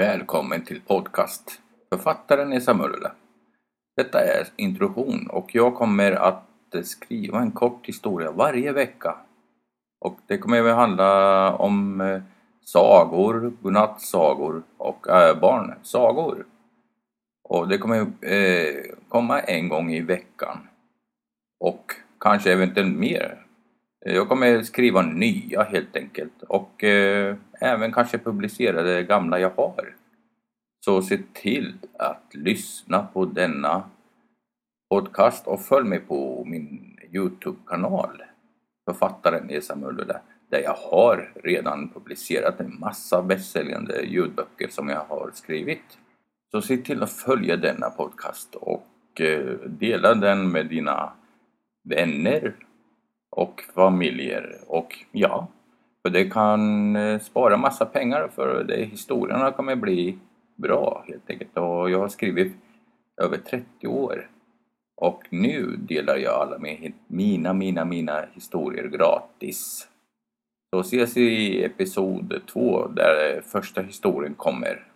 Välkommen till podcast Författaren är Möller. Detta är introduktion och jag kommer att skriva en kort historia varje vecka. Och det kommer att handla om eh, sagor, godnattsagor och äh, barnsagor. Och det kommer eh, komma en gång i veckan. Och kanske eventuellt mer. Jag kommer skriva nya helt enkelt och eh, även kanske publicera det gamla jag har. Så se till att lyssna på denna podcast och följ mig på min Youtube-kanal Författaren Esa Möller där jag har redan publicerat en massa bästsäljande ljudböcker som jag har skrivit. Så se till att följa denna podcast och eh, dela den med dina vänner och familjer och ja, för det kan eh, spara massa pengar för det, historierna kommer bli bra helt enkelt. Och jag har skrivit över 30 år. Och nu delar jag alla med mina, mina, mina historier gratis. Så ses i episod 2 där första historien kommer.